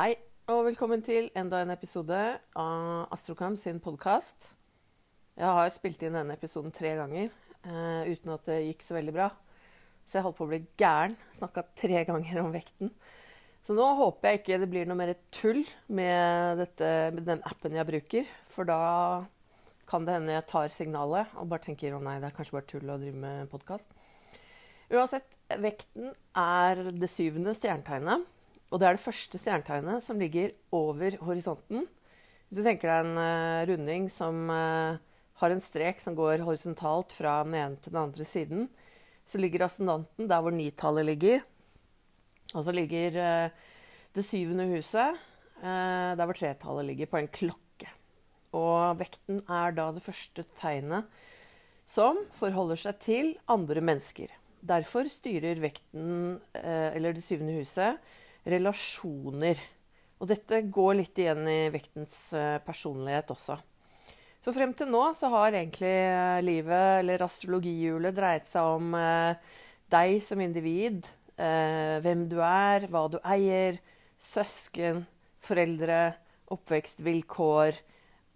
Hei, og velkommen til enda en episode av Astrokam sin podkast. Jeg har spilt inn denne episoden tre ganger uh, uten at det gikk så veldig bra. Så jeg holdt på å bli gæren. Snakka tre ganger om vekten. Så nå håper jeg ikke det blir noe mer tull med, dette, med den appen jeg bruker. For da kan det hende jeg tar signalet og bare tenker å nei, det er kanskje bare tull å drive med podkast. Uansett, vekten er det syvende stjernetegnet. Og det er det første stjernetegnet som ligger over horisonten. Hvis du tenker deg en uh, runding som uh, har en strek som går horisontalt fra den ene til den andre siden, så ligger ascendanten der hvor nitallet ligger. Og så ligger uh, det syvende huset der hvor tretallet ligger, på en klokke. Og vekten er da det første tegnet som forholder seg til andre mennesker. Derfor styrer vekten, eller det syvende huset, relasjoner. Og dette går litt igjen i vektens eh, personlighet også. Så frem til nå så har egentlig eh, livet, eller astrologihjulet, dreiet seg om eh, deg som individ. Hvem du er, hva du eier, søsken, foreldre, oppvekstvilkår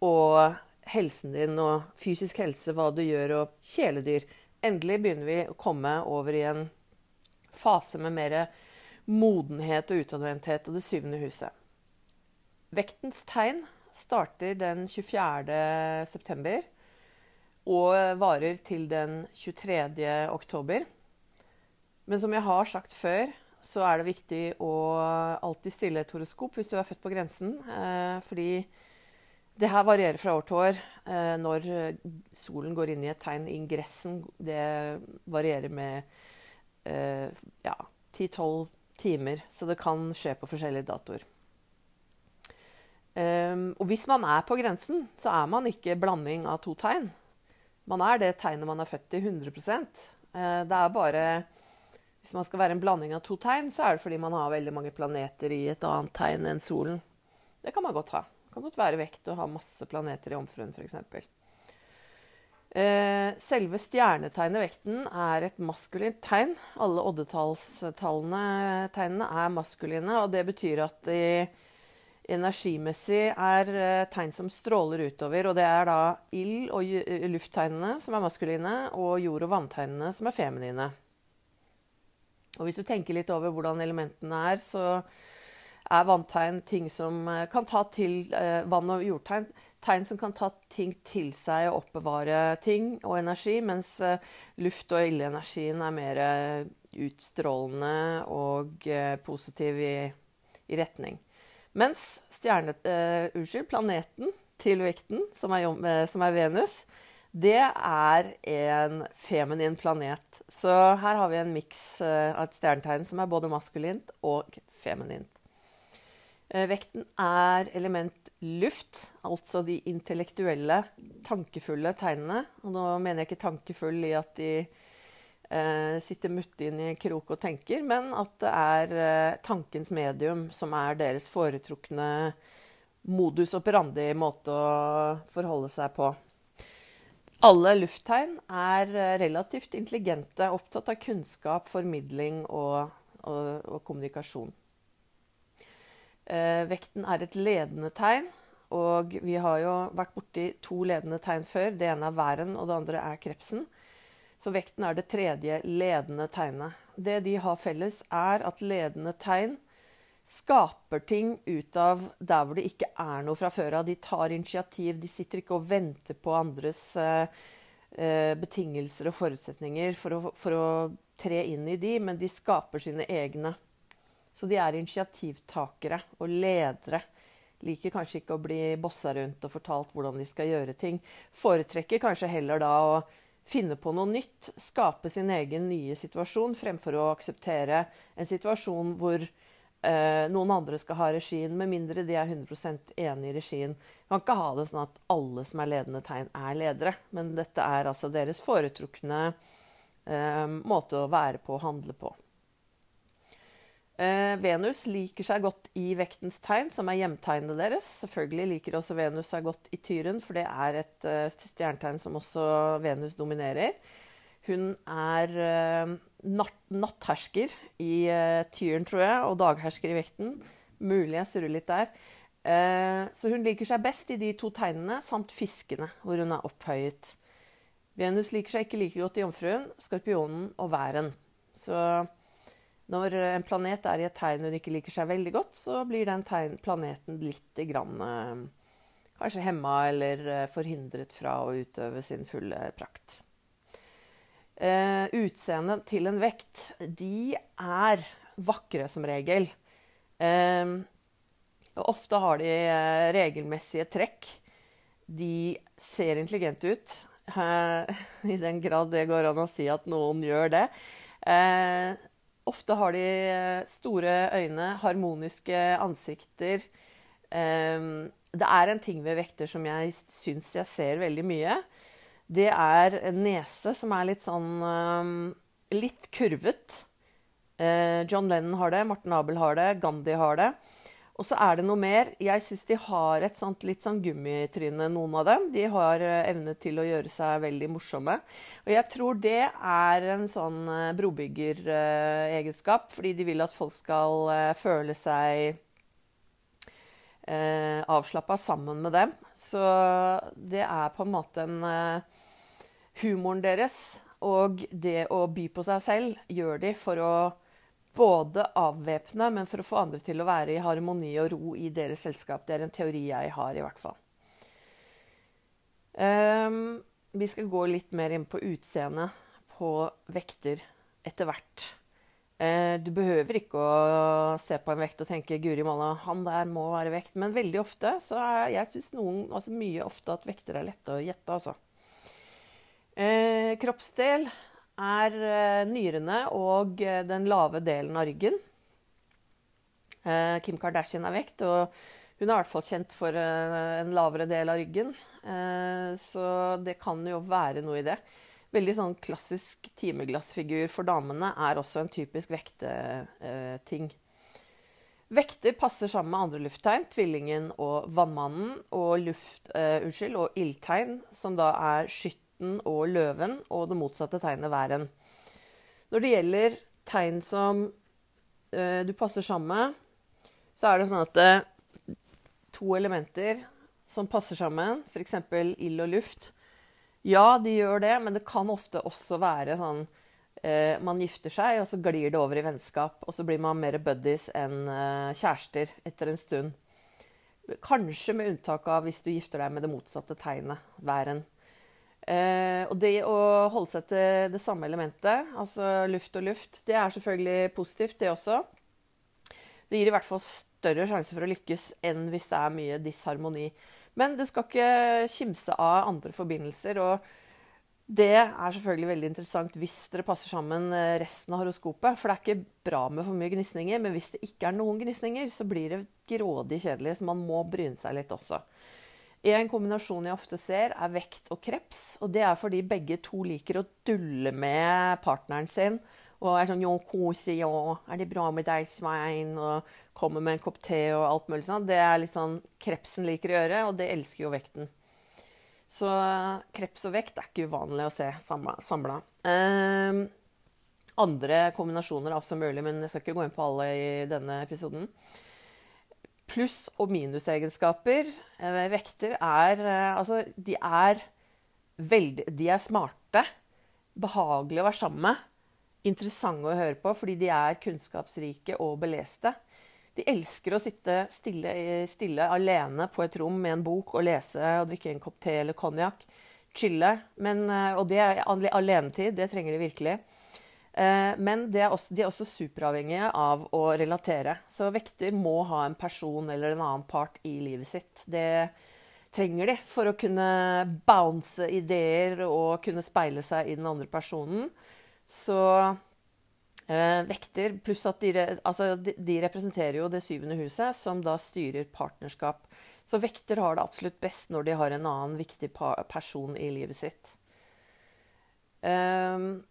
og helsen din og fysisk helse, hva du gjør, og kjæledyr. Endelig begynner vi å komme over i en fase med mer modenhet og utadvendthet og det syvende huset. Vektens tegn starter den 24. september og varer til den 23. oktober. Men som jeg har sagt før, så er det viktig å alltid stille et horoskop hvis du er født på grensen. Eh, fordi det her varierer fra år til år. Eh, når solen går inn i et tegn, ingressen, det varierer med eh, ja, 10-12 timer, så det kan skje på forskjellige datoer. Um, og hvis man er på grensen, så er man ikke blanding av to tegn. Man er det tegnet man er født i 100 uh, eh, Det er bare Hvis man skal være en blanding av to tegn, så er det fordi man har veldig mange planeter i et annet tegn enn solen. Det kan man godt ha. Det kan godt være vekt å ha masse planeter i omfruen, f.eks. Eh, selve stjernetegnet vekten er et maskulint tegn. Alle oddetallstallene er maskuline, og det betyr at de energimessig er eh, tegn som stråler utover. Og det er da ild- og lufttegnene som er maskuline, og jord- og vanntegnene som er feminine. Og hvis du tenker litt over hvordan elementene er, så er vanntegn ting som eh, kan ta til vann- og jordtegn tegn som kan ta ting til seg og oppbevare ting og energi, mens uh, luft- og ildenergien er mer uh, utstrålende og uh, positiv i, i, retning. Mens stjernet, unnskyld, planeten til vekten, som er, som er, Venus, det er en feminin planet. Så her har vi en miks av et stjernetegn som er både maskulint og feminint. Vekten er element luft, altså de intellektuelle, tankefulle tegnene. Og nå mener jeg ikke tankefull i at de eh, sitter mutte inn i krok og tenker, men at det er eh, tankens medium som er deres foretrukne modus operandi måte å forholde seg på. Alle lufttegn er eh, relativt intelligente, opptatt av kunnskap, formidling og, og, og kommunikasjon. Eh, vekten er et ledende tegn, og vi har jo vært borti to ledende tegn før. Det ene er væren, og det andre er krepsen. Så vekten er det tredje ledende tegnet. Det de har felles, er at ledende tegn skaper ting ut av der hvor det ikke er noe fra før av. De tar initiativ. De sitter ikke og venter på andres eh, eh betingelser og forutsetninger for å, for å tre inn i de, men de skaper sine egne. Så de er initiativtakere og ledere. Liker kanskje ikke å bli bossa rundt og fortalt hvordan de skal gjøre ting. Foretrekker kanskje heller da å finne på noe nytt, skape sin egen nye situasjon, fremfor å akseptere en situasjon hvor eh, noen andre skal ha regien, med mindre de er 100% enig i regien. Man kan ikke ha det sånn at alle som er ledende tegn, er ledere, men dette er altså deres foretrukne eh, måte å være på og handle på. Eh, Venus liker seg godt i vektens tegn, som er hjemtegnet deres. Selvfølgelig liker også Venus seg godt i Tyren, for det er et uh, stjernetegn som også Venus dominerer. Hun er uh, natt, natthersker i Tyren, tror jeg, og daghersker i vekten. Mulig jeg surrer litt der. Eh, så hun liker seg best i de to tegnene samt fiskene, hvor hun er opphøyet. Venus liker seg ikke like godt i Jomfruen, Skorpionen og Væren. Så når en planet er i et tegn hun ikke liker seg veldig godt, så blir den planeten litt grann, eh, kanskje hemma eller eh, forhindret fra å utøve sin fulle prakt. Uh, utseendet til en vekt, de er vakre som regel. Uh, ofte har de uh, regelmessige trekk. De ser intelligente ut. I den grad det går an å si at noen gjør det. Ofte har de store øyne, harmoniske ansikter. det er en ting ved vekter som jeg syns jeg ser veldig mye det er en nese som er litt sånn um, Litt kurvet. Uh, John Lennon har det, Morten Abel har det, Gandhi har det. Og så er det noe mer. Jeg syns de har et sånt litt sånn gummitryne, noen av dem. De har uh, evne til å gjøre seg veldig morsomme. Og jeg tror det er en sånn uh, brobyggeregenskap, fordi de vil at folk skal føle seg eh, avslappa sammen med dem. Så det er på en måte en humoren deres og det å by på seg selv gjør de for å både avvæpne, men for å få andre til å være i harmoni og ro i deres selskap. Det er en teori jeg har, i hvert fall. Um, vi skal gå litt mer inn på utseendet på vekter etter hvert. Uh, du behøver ikke å se på en vekt og tenke 'Guri malla, han der må være vekt'. Men veldig ofte så er jeg syns noen, altså mye ofte at vekter er lette å gjette, altså. Eh, kroppsdel er eh, nyrene og eh, den lave delen av ryggen. Eh, Kim Kardashian er vekt, og hun er i hvert fall kjent for en lavere del av ryggen. Så det kan jo være noe i det. Veldig sånn klassisk timeglassfigur for damene er også en typisk vekteting. Vekter passer sammen med andre lufttegn, tvillingen og vannmannen, og, luft, unnskyld, og ildtegn, som da er skytt Katten og Løven, og det motsatte tegnet Væren. Når det gjelder tegn som uh, du passer sammen med, så er det sånn at uh, to elementer som passer sammen, f.eks. ild og luft Ja, de gjør det, men det kan ofte også være sånn uh, man gifter seg, og så glir det over i vennskap. Og så blir man mer buddies enn kjærester etter en stund. Kanskje med unntak av hvis du gifter deg med det motsatte tegnet, væren. Eh, og det å holde seg til det samme elementet, altså luft og luft, det er selvfølgelig positivt, det også. Det gir i hvert fall større sjanse for å lykkes enn hvis det er mye disharmoni. Men du skal ikke kimse av andre forbindelser. og det er selvfølgelig veldig interessant hvis dere passer sammen eh, resten av horoskopet. For det er ikke bra med for mye gnisninger, men hvis det ikke er noen gnisninger, så blir det grådig kjedelig, så man må bryne seg litt også. En kombinasjon jeg ofte ser, er vekt og kreps. Og det er fordi begge to liker å dulle med partneren sin. Og er sånn 'Jo, kose, ja. Er det bra med deg, Svein?' Og kommer med en kopp te og alt mulig sånn. Det er litt sånn krepsen liker å gjøre, og det elsker jo vekten. Så kreps og vekt er ikke uvanlig å se samla. Um, andre kombinasjoner er også mulig, men jeg skal ikke gå inn på alle i denne episoden pluss- og minusegenskaper. Eh, vekter er eh, Altså, de er veldig De er smarte. Behagelige å være sammen med. Interessante å høre på fordi de er kunnskapsrike og beleste. De elsker å sitte stille, stille alene på et rom med en bok og lese og drikke en kopp te eller konjakk. Chille. Men, eh, og det er alenetid. Det trenger de virkelig. Eh, men er også, de er også superavhengige av å relatere. Så vekter må ha en person eller en annen part i livet sitt. Det trenger de for å kunne bounce ideer og kunne speile seg i den andre personen. Så eh, vekter Pluss at de, altså, de, de, representerer jo det syvende huset, som da styrer partnerskap. Så vekter har det absolutt best når de har en annen viktig person i livet sitt. Um,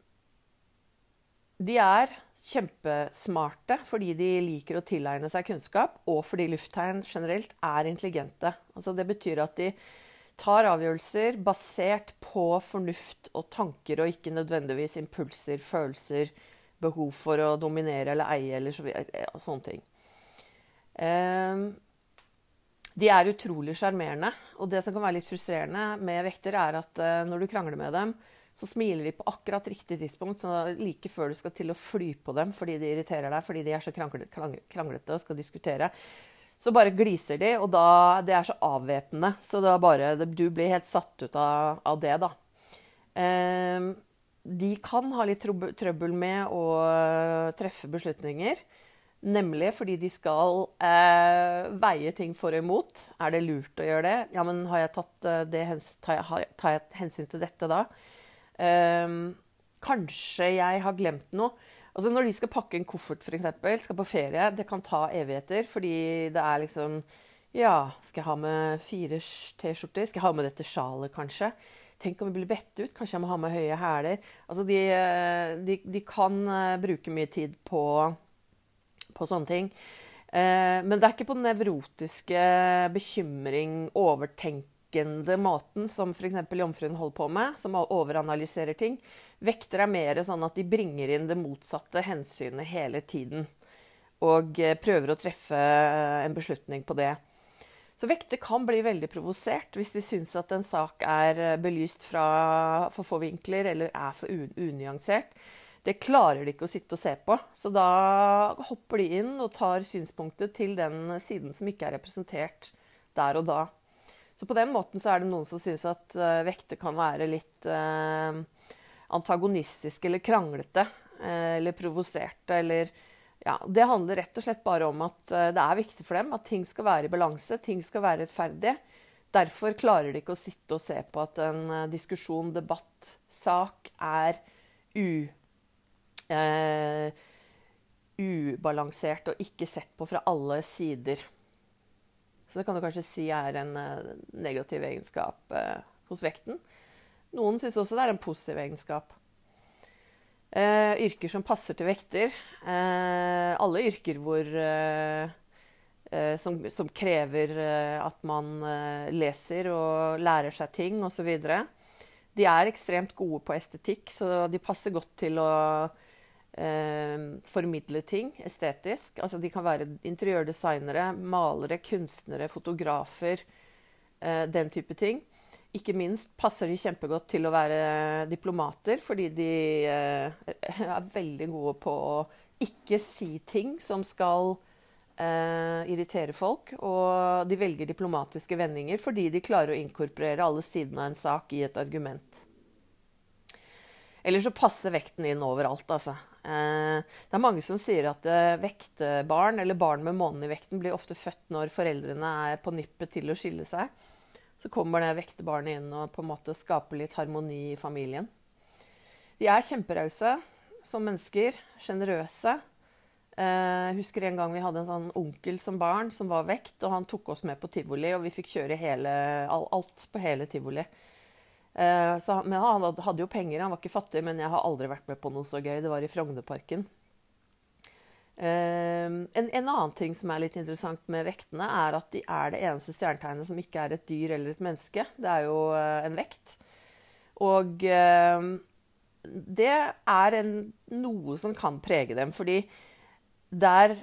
de er kjempesmarte fordi de liker å tilegne seg kunnskap, og fordi lufttegn generelt er intelligente. Altså det betyr at de tar avgjørelser basert på fornuft og tanker, og ikke nødvendigvis impulser, følelser, behov for å dominere eller eie eller så, sånne ting. Eh, de er utrolig sjarmerende. Og det som kan være litt frustrerende med vekter, er at uh, når du krangler med dem, så smiler de på akkurat riktig tidspunkt, så like før du skal til å fly på dem fordi de irriterer deg, fordi de er så kranglete, og skal diskutere. Så bare gliser de, og da, det er så avvæpnende. Så da bare, du blir helt satt ut av, av det, da. Um, de kan ha litt trøbbel med å treffe beslutninger. Nemlig fordi de skal eh, veie ting for og imot. Er det lurt å gjøre det? Ja, men har jeg tatt eh, det tar jeg, tar jeg hensyn til dette da? Eh, kanskje jeg har glemt noe. Altså Når de skal pakke en koffert, f.eks., skal på ferie, det kan ta evigheter. Fordi det er liksom Ja, skal jeg ha med fire T-skjorter? Skal jeg ha med dette sjalet, kanskje? Tenk om vi blir bedt ut? Kanskje jeg må ha med høye hæler? Altså, de, eh, de, de kan uh, bruke mye tid på på sånne ting. Eh, men det er ikke på nevrotiske bekymring, overtenkende måten som f.eks. Jomfruen holder på med, som overanalyserer ting. Vekter er mer sånn at de bringer inn det motsatte hensynet hele tiden. Og eh, prøver å treffe eh, en beslutning på det. Så vekter kan bli veldig provosert hvis de syns at en sak er belyst fra for få vinkler eller er for unyansert. Det klarer de ikke å sitte og se på. Så da hopper de inn og tar synspunktet til den siden som ikke er representert der og da. Så på den måten så er det noen som syns at uh, vekter kan være litt uh, antagonistiske eller kranglete uh, eller provoserte eller ja, Det handler rett og slett bare om at det er viktig for dem at ting skal være i balanse, ting skal være rettferdige. Derfor klarer de ikke å sitte og se på at en diskusjon, debatt, sak er u eh, ubalansert og ikke sett på fra alle sider. Så det kan du kanskje si er en eh, negativ egenskap eh, hos vekten. Noen syns også det er en positiv egenskap. Eh, yrker som passer til vekter. Eh, alle yrker hvor eh, som, som, krever at man leser og lærer seg ting osv. De er ekstremt gode på estetikk, så de passer godt til å eh, formidle ting estetisk. Altså, de kan være interiørdesignere, malere, kunstnere, fotografer, eh, den type ting. Ikke minst passer de kjempegodt til å være diplomater, fordi de eh, er veldig gode på å ikke si ting som skal eh, irritere folk. Og de velger diplomatiske vendinger fordi de klarer å inkorporere alle sidene av en sak i et argument. Eller så passer vekten inn overalt, altså. Eh, det er mange som sier at eh, vektebarn, eller barn med månen i vekten, blir ofte født når foreldrene er på nippet til å skille seg. Så kommer det vektebarnet inn og på en måte skaper litt harmoni i familien. De er kjemperause som mennesker. Sjenerøse. Eh, jeg husker en gang vi hadde en sånn onkel som barn som var vekt, og han tok oss med på tivoli, og vi fikk kjøre hele, alt på hele tivoli. Eh, så, men han hadde jo penger, han var ikke fattig, men jeg har aldri vært med på noe så gøy. Det var i Frognerparken. Eh, en, en, annen ting som er litt interessant med vektene, er at de er det eneste stjernetegnet som ikke er et dyr eller et menneske. Det er jo eh, en vekt. Og det er en, noe som kan prege dem, fordi der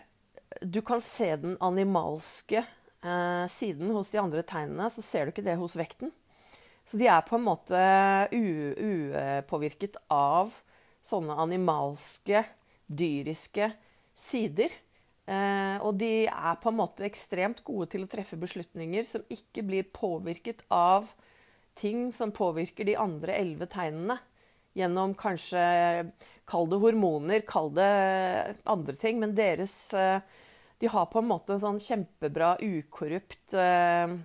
du kan se den animalske siden hos de andre tegnene, så ser du ikke det hos vekten. Så de er på en måte upåvirket av sånne animalske, dyriske sider. Eh, og de er på en måte ekstremt gode til å treffe beslutninger som ikke blir påvirket av ting som påvirker de andre elleve tegnene. Gjennom kanskje Kall det hormoner, kall det andre ting. Men deres eh, De har på en måte en sånn kjempebra, ukorrupt eh,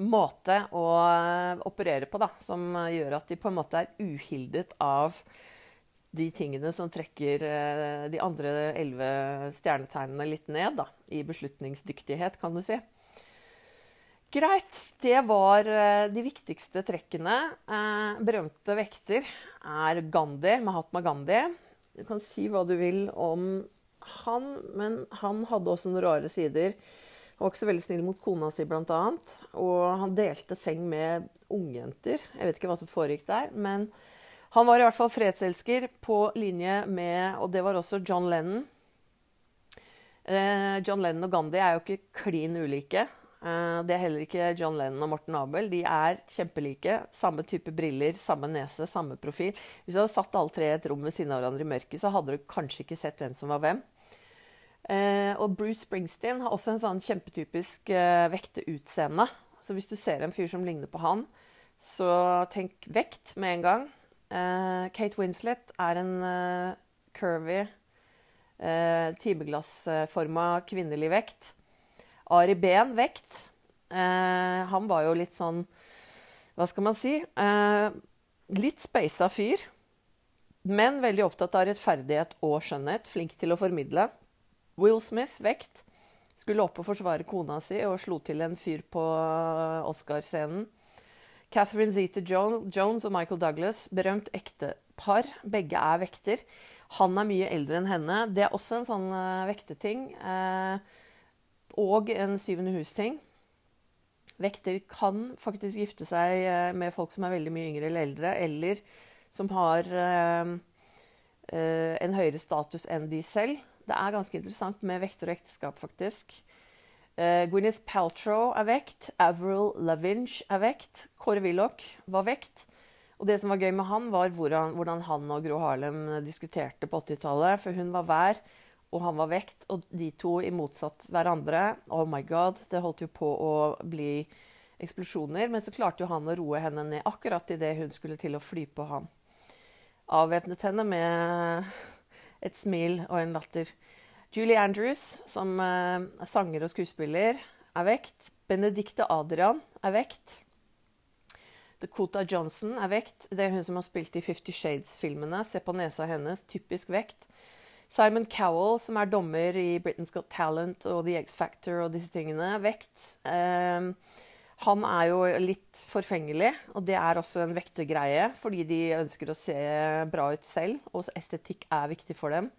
måte å eh, operere på da, som gjør at de på en måte er uhildet av de tingene som trekker eh, de andre elleve stjernetegnene litt ned da, i beslutningsdyktighet, kan du si. Greit. Det var eh, de viktigste trekkene. Berømte vekter er Gandhi, Mahatma Gandhi. Du kan si hva du vil om han, men han hadde også noen rare sider. Han var ikke så veldig snill mot kona si, annet. Og han delte seng med ungjenter. Jeg vet ikke hva som foregikk der. Men han var i hvert fall fredselsker på linje med Og det var også John Lennon. Eh, John Lennon og Gandhi er jo ikke klin ulike. Eh, det er heller ikke John Lennon og Morten Abel. De er kjempelike. Samme type briller, samme nese, samme profil. Hvis du hadde satt alle tre i et rom ved siden av hverandre i mørket, så hadde du kanskje ikke sett hvem som var hvem. Eh, og Bruce Springsteen har også en sånn kjempetypisk vekteutseende. Så hvis du ser en fyr som ligner på han, så tenk vekt med en gang. Kate Winslet er en curvy eh, timeglassforma kvinnelig vekt. Ari Behn vekt. Eh, han var jo litt sånn Hva skal man si? Eh, litt speisa fyr. Men veldig opptatt av rettferdighet og skjønnhet. Flink til å formidle. Will Smith vekt. Skulle opp og forsvare kona si og slo til en fyr på Oscar-scenen. Catherine Zeta Jones og Michael Douglas, berømt ektepar. Begge er vekter. Han er mye eldre enn henne. Det er også en sånn uh, vekteting. Uh, og en syvende hus-ting. Vekter kan faktisk gifte seg med folk som er veldig mye yngre eller eldre, eller som har en høyere status enn de selv. Det er ganske interessant med vekter og ekteskap, faktisk. Uh, Gwyneth Paltrow er vekt. Avril Lavinge er vekt. Kåre Willoch var vekt. Og det som var gøy med han, var hvordan, hvordan han og Gro Harlem diskuterte på 80-tallet. For hun var vær, og han var vekt. Og de to i motsatt hverandre. Oh my god, det holdt jo på å bli eksplosjoner. Men så klarte jo han å roe henne ned akkurat idet hun skulle til å fly på han. Avvæpnet henne med et smil og en latter. Julie Andrews, som er sanger og skuespiller, er vekt. Benedicte Adrian er vekt. Dakota Johnson er vekt. Det er hun som har spilt i Fifty Shades-filmene. Se på nesa hennes. Typisk vekt. Simon Cowell, som er dommer i Britain's Got Talent og The X Factor og disse tingene. er Vekt. Um, han er jo litt forfengelig, og det er også en vektegreie, fordi de ønsker å se bra ut selv, og estetikk er viktig for dem.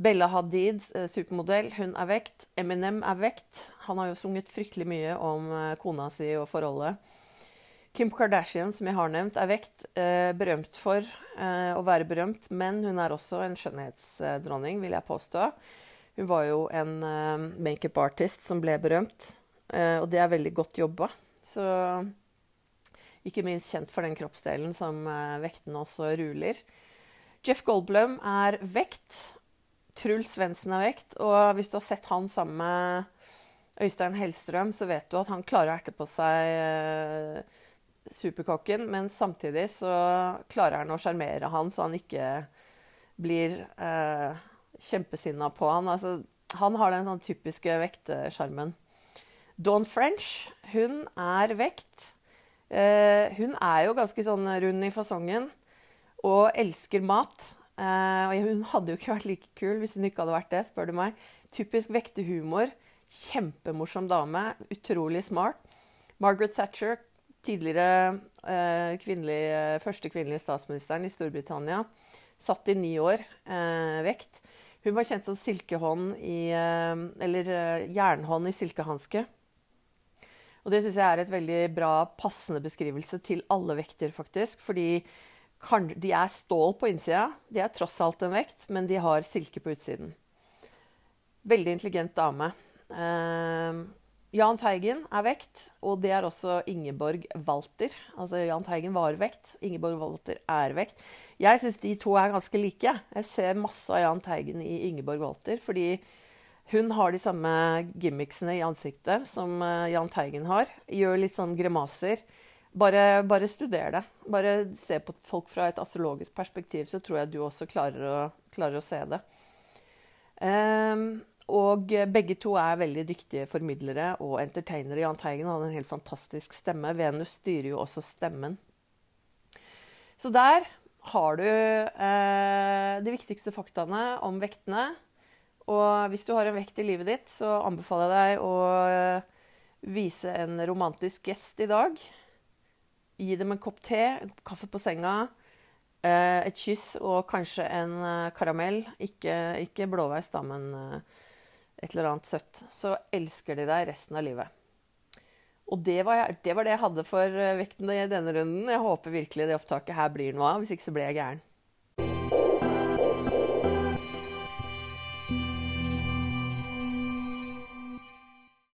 Bella Hadid, eh, supermodell, hun er vekt. Eminem er vekt. Han har jo sunget fryktelig mye om eh, kona si og forholdet. Kim Kardashian, som jeg har nevnt, er vekt eh, berømt for å være berømt, men hun er også en skjønnhetsdronning, vil jeg påstå. Hun var jo en makeup-artist som ble berømt, og det er veldig godt jobba. Så ikke minst kjent for den kroppsdelen som eh, vektene også ruler. Jeff Goldblum er vekt. Truls Svendsen er vekt. Og hvis du har sett han sammen med Øystein Hellstrøm, så vet du at han klarer å erte på seg eh, superkokken, men samtidig så klarer han å sjarmere han så han ikke blir eh, kjempesinna på han. Altså, han har den sånn typiske vektesjarmen. Dawn French, hun er vekt. Uh, hun er jo ganske sånn rund i fasongen og elsker mat. Uh, hun hadde jo ikke vært like kul hvis hun ikke hadde vært det, spør du meg. Typisk vektehumor. Kjempemorsom dame. Utrolig smart. Margaret Thatcher tidligere uh, kvinnelig, første kvinnelige statsministeren i Storbritannia. Satt i ni år. Vekt. Hun var kjent som silkehånd i Eller jernhånd i silkehanske. Og det syns jeg er et veldig bra, passende beskrivelse til alle vekter, faktisk. Fordi de er stål på innsida. De er tross alt en vekt, men de har silke på utsiden. Veldig intelligent dame. Uh, Jahn Teigen er vekt, og det er også Ingeborg Walter. Altså Jahn Teigen var vekt, Ingeborg Walter er vekt. Jeg syns de to er ganske like. Jeg ser masse av Jahn Teigen i Ingeborg Walter, fordi hun har de samme gimmicksene i ansiktet som uh, Jahn Teigen har. Gjør litt sånn grimaser. Bare, bare studer det. Bare se på folk fra et astrologisk perspektiv, så tror jeg du også klarer å, klarer å se det. Um, og begge to er veldig dyktige formidlere og entertainere. Jahn Teigen hadde en helt fantastisk stemme. Venus styrer jo også stemmen. Så der har du eh, de viktigste faktaene om vektene. Og hvis du har en vekt i livet ditt, så anbefaler jeg deg å eh, vise en romantisk gest i dag. Gi dem en kopp te, en kaffe på senga, eh, et kyss og kanskje en eh, karamell. Ikke, ikke blåveis, da, men et eller annet søtt, så elsker de deg resten av livet. Og det var, jeg, det var, det jeg hadde for vekten i denne runden. Jeg håper virkelig det opptaket her blir noe av. Hvis ikke så blir jeg gæren.